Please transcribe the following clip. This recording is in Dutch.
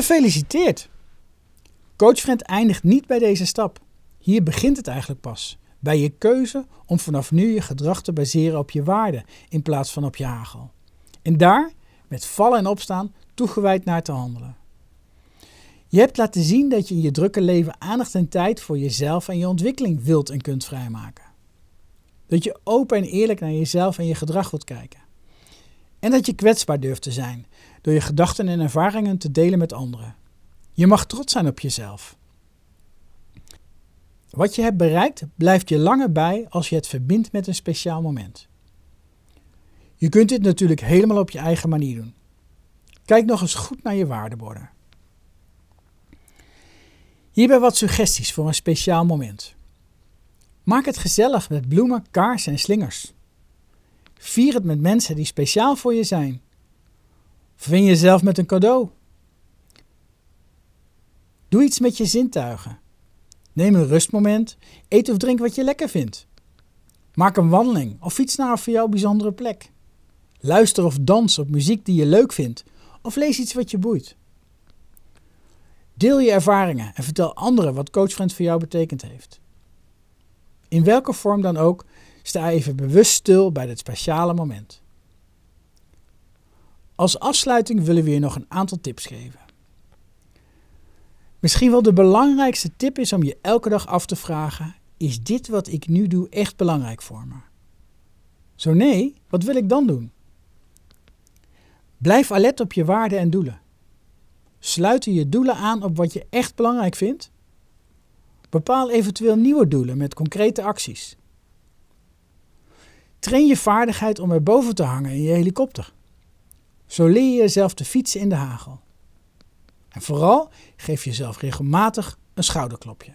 Gefeliciteerd! Coachfriend eindigt niet bij deze stap. Hier begint het eigenlijk pas. Bij je keuze om vanaf nu je gedrag te baseren op je waarden in plaats van op je hagel. En daar, met vallen en opstaan, toegewijd naar te handelen. Je hebt laten zien dat je in je drukke leven aandacht en tijd voor jezelf en je ontwikkeling wilt en kunt vrijmaken. Dat je open en eerlijk naar jezelf en je gedrag wilt kijken. En dat je kwetsbaar durft te zijn door je gedachten en ervaringen te delen met anderen. Je mag trots zijn op jezelf. Wat je hebt bereikt blijft je langer bij als je het verbindt met een speciaal moment. Je kunt dit natuurlijk helemaal op je eigen manier doen. Kijk nog eens goed naar je waardeborden. Hierbij wat suggesties voor een speciaal moment. Maak het gezellig met bloemen, kaarsen en slingers. Vier het met mensen die speciaal voor je zijn. Verwin jezelf met een cadeau. Doe iets met je zintuigen. Neem een rustmoment, eet of drink wat je lekker vindt. Maak een wandeling of fiets naar een voor jou bijzondere plek. Luister of dans op muziek die je leuk vindt of lees iets wat je boeit. Deel je ervaringen en vertel anderen wat Coachfriend voor jou betekend heeft. In welke vorm dan ook, sta even bewust stil bij dit speciale moment. Als afsluiting willen we je nog een aantal tips geven. Misschien wel de belangrijkste tip is om je elke dag af te vragen: is dit wat ik nu doe echt belangrijk voor me? Zo nee, wat wil ik dan doen? Blijf alert op je waarden en doelen. Sluiten je doelen aan op wat je echt belangrijk vindt? Bepaal eventueel nieuwe doelen met concrete acties. Train je vaardigheid om er boven te hangen in je helikopter. Zo leer je jezelf te fietsen in de hagel. En vooral geef jezelf regelmatig een schouderklopje.